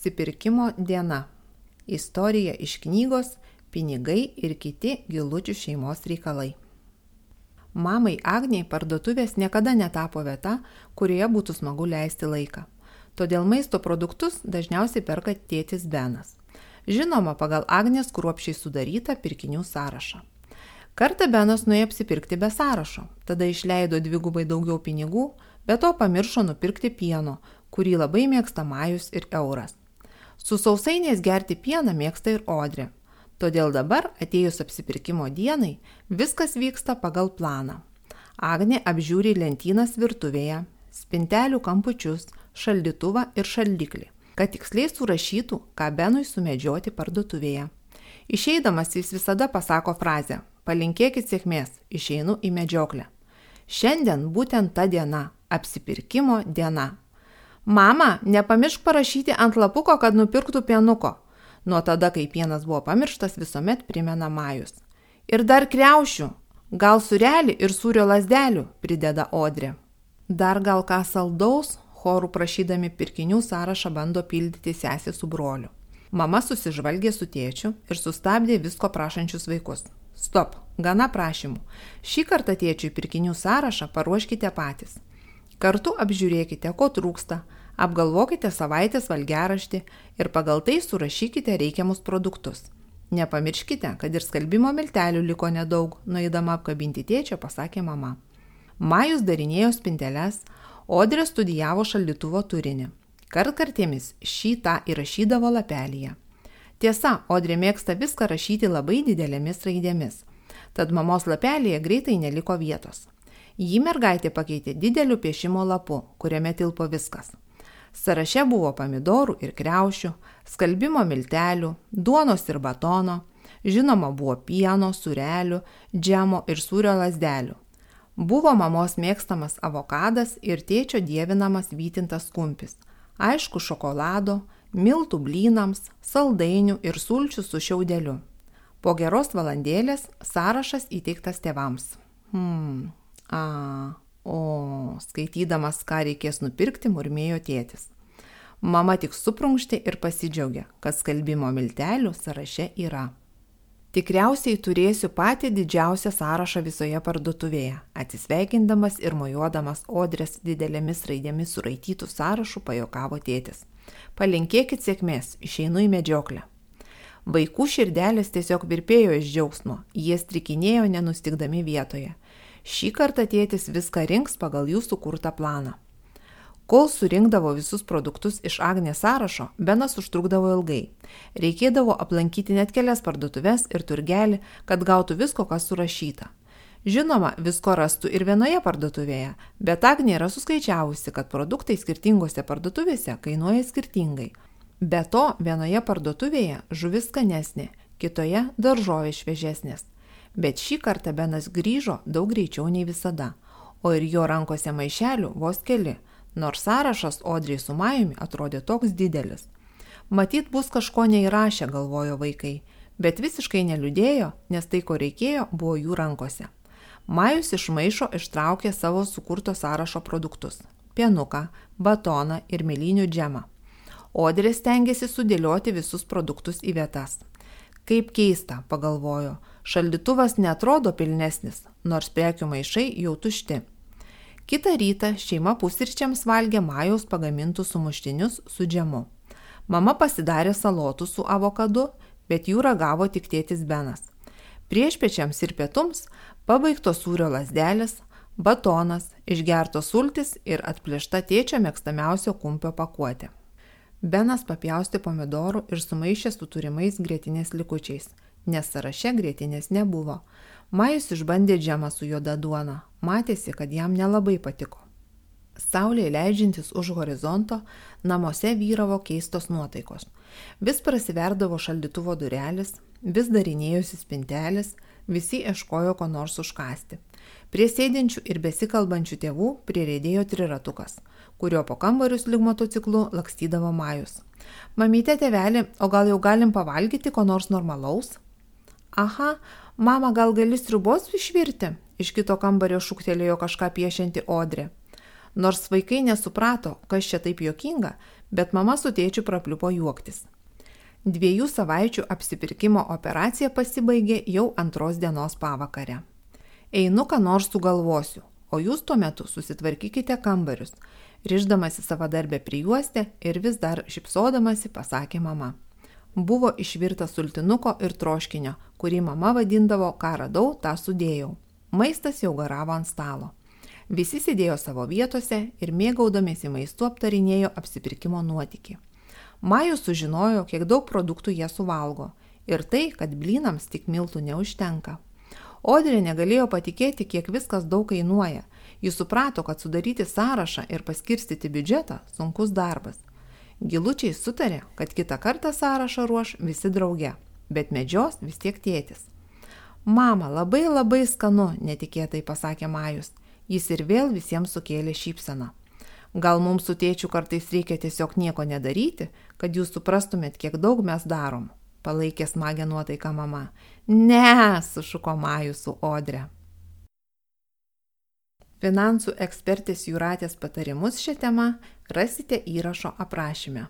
Apsipirkimo diena. Istorija iš knygos Pinigai ir kiti gilučių šeimos reikalai. Mamai Agniai parduotuvės niekada netapo vieta, kurioje būtų smagu leisti laiką. Todėl maisto produktus dažniausiai perka tėtis Benas. Žinoma, pagal Agnės kruopšiai sudarytą pirkinių sąrašą. Kartą Benas nuėjo apsipirkti be sąrašo, tada išleido dvigubai daugiau pinigų, bet to pamiršo nupirkti pieno, kurį labai mėgsta Majus ir Euras. Su sausainiais gerti pieną mėgsta ir Odrė. Todėl dabar, atėjus apsipirkimo dienai, viskas vyksta pagal planą. Agnė apžiūri lentynas virtuvėje, spintelių kampučius, šaldytuvą ir šaldiklį, kad tiksliai surašytų, ką Benui sumedžioti parduotuvėje. Išeidamas jis visada pasako frazę - palinkėkit sėkmės, išeinu į medžioklę. Šiandien būtent ta diena - apsipirkimo diena. Mama, nepamiršk parašyti ant lapuko, kad nupirktų pienuko. Nuo tada, kai pienas buvo pamirštas, visuomet primena Majus. Ir dar kreušių, gal surelį ir sūrio lasdelių, prideda Odrė. Dar gal ką saldaus, chorų prašydami pirkinių sąrašą bando pildyti sesė su broliu. Mama susižvalgė su tėčiu ir sustabdė visko prašančius vaikus. Stop, gana prašymų. Šį kartą tėčiui pirkinių sąrašą paruoškite patys. Kartu apžiūrėkite, ko trūksta, apgalvokite savaitės valgeraštį ir pagal tai surašykite reikiamus produktus. Nepamirškite, kad ir skalbimo miltelių liko nedaug, nueidama apkabinti tėčio, pasakė mama. Majus darinėjo spinteles, Odrė studijavo šaldytuvo turinį. Kartkartėmis šį tą įrašydavo lapelyje. Tiesa, Odrė mėgsta viską rašyti labai didelėmis raidėmis, tad mamos lapelėje greitai neliko vietos. Jį mergaitė pakeitė dideliu piešimo lapu, kuriame tilpo viskas. Saraše buvo pomidorų ir kreušių, skalbimo miltelių, duonos ir batono, žinoma buvo pieno, surelių, džemo ir sūrio lasdelių. Buvo mamos mėgstamas avokadas ir tėčio dievinamas vytintas kumpis, aišku šokolado, miltų blynams, saldainių ir sulčių su šiaudeliu. Po geros valandėlės sąrašas įteiktas tėvams. Hmm, A, o, skaitydamas, ką reikės nupirkti, murmėjo tėtis. Mama tik suprunkštė ir pasidžiaugė, kad skalbimo miltelių sąraše yra. Tikriausiai turėsiu patį didžiausią sąrašą visoje parduotuvėje, atsisveikindamas ir mojuodamas odrės didelėmis raidėmis suraitytų sąrašų pajokavo tėtis. Palinkėkit sėkmės, išeinu į medžioklę. Vaikų širdelės tiesiog virpėjo iš džiaugsmo, jie strikinėjo nenustikdami vietoje. Šį kartą tėtis viską rinks pagal jų sukurtą planą. Kol surinkdavo visus produktus iš Agnės sąrašo, Benas užtrukdavo ilgai. Reikėdavo aplankyti net kelias parduotuvės ir turgelį, kad gautų visko, kas surašyta. Žinoma, visko rastų ir vienoje parduotuvėje, bet Agnė yra suskaičiavusi, kad produktai skirtingose parduotuvėse kainuoja skirtingai. Be to, vienoje parduotuvėje žuvis skanesnė, kitoje daržovės šviežesnės. Bet šį kartą Benas grįžo daug greičiau nei visada, o ir jo rankose maišelių vos keli, nors sąrašas Odriai su Majumi atrodė toks didelis. Matyt, bus kažko neįrašę, galvojo vaikai, bet visiškai neliūdėjo, nes tai, ko reikėjo, buvo jų rankose. Majus iš maišo ištraukė savo sukurto sąrašo produktus - pienuką, batoną ir mėlynių džemą. Odrė stengiasi sudėlioti visus produktus į vietas. Kaip keista, pagalvojo, Šaldytuvas netrodo pilnesnis, nors prekių maišai jau tušti. Kita rytą šeima pusryčiams valgė Majaus pagamintus sumuštinius su džemu. Mama pasidarė salotų su avokadu, bet jų ragavo tik tėtis Benas. Priešpečiams ir pietums pabaigtos sūrio lasdelis, batonas, išgertos sultis ir atplėšta tėčio mėgstamiausio kumpio pakuotė. Benas papjausti pomidorų ir sumaišė su turimais grėtinės likučiais nes sąraše grėtinės nebuvo. Majus išbandė džemą su juoda duona, matėsi, kad jam nelabai patiko. Saulė leidžiantis už horizonto, namuose vyravo keistos nuotaikos. Vis prasiverdavo šaldytuvo durelis, vis darinėjosi spintelis, visi ieškojo ko nors užkasti. Prie sėdinčių ir besikalbančių tėvų prirėdėjo triratukas, kurio po kambarius lyg motociklu lakstydavo Majus. Mamytė tėvelį, o gal jau galim pavalgyti ko nors normalaus? Aha, mama, gal gali sriubos išvirti? Iš kito kambario šūktelėjo kažką piešianti Odrė. Nors vaikai nesuprato, kas čia taip jokinga, bet mama su tėčiu prapliupo juoktis. Dviejų savaičių apsipirkimo operacija pasibaigė jau antros dienos pavakarę. Einu, ką nors sugalvosiu, o jūs tuo metu susitvarkykite kambarius, ryždamasi savadarbę prijuostę ir vis dar šipsodamasi pasakė mama. Buvo išvirta sultinuko ir troškinio, kurį mama vadindavo, ką radau, tą sudėjau. Maistas jau garavo ant stalo. Visi sėdėjo savo vietose ir mėgaudamėsi maistu aptarinėjo apsipirkimo nuotykį. Majus sužinojo, kiek daug produktų jie suvalgo ir tai, kad blynams tik miltų neužtenka. Odrė negalėjo patikėti, kiek viskas daug kainuoja. Jis suprato, kad sudaryti sąrašą ir paskirstyti biudžetą sunkus darbas. Gilučiai sutarė, kad kitą kartą sąrašą ruoš visi drauge, bet medžios vis tiek tėtis. Mama, labai labai skanu, netikėtai pasakė Majus. Jis ir vėl visiems sukėlė šypseną. Gal mums su tėčiu kartais reikia tiesiog nieko nedaryti, kad jūs suprastumėt, kiek daug mes darom, palaikė smagę nuotaiką mama. Ne, sušuko Majų su Odre. Finansų ekspertės Juratės patarimus šią temą rasite įrašo aprašyme.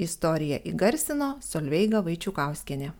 Istoriją įgarsino Solveiga Vaičiukauskienė.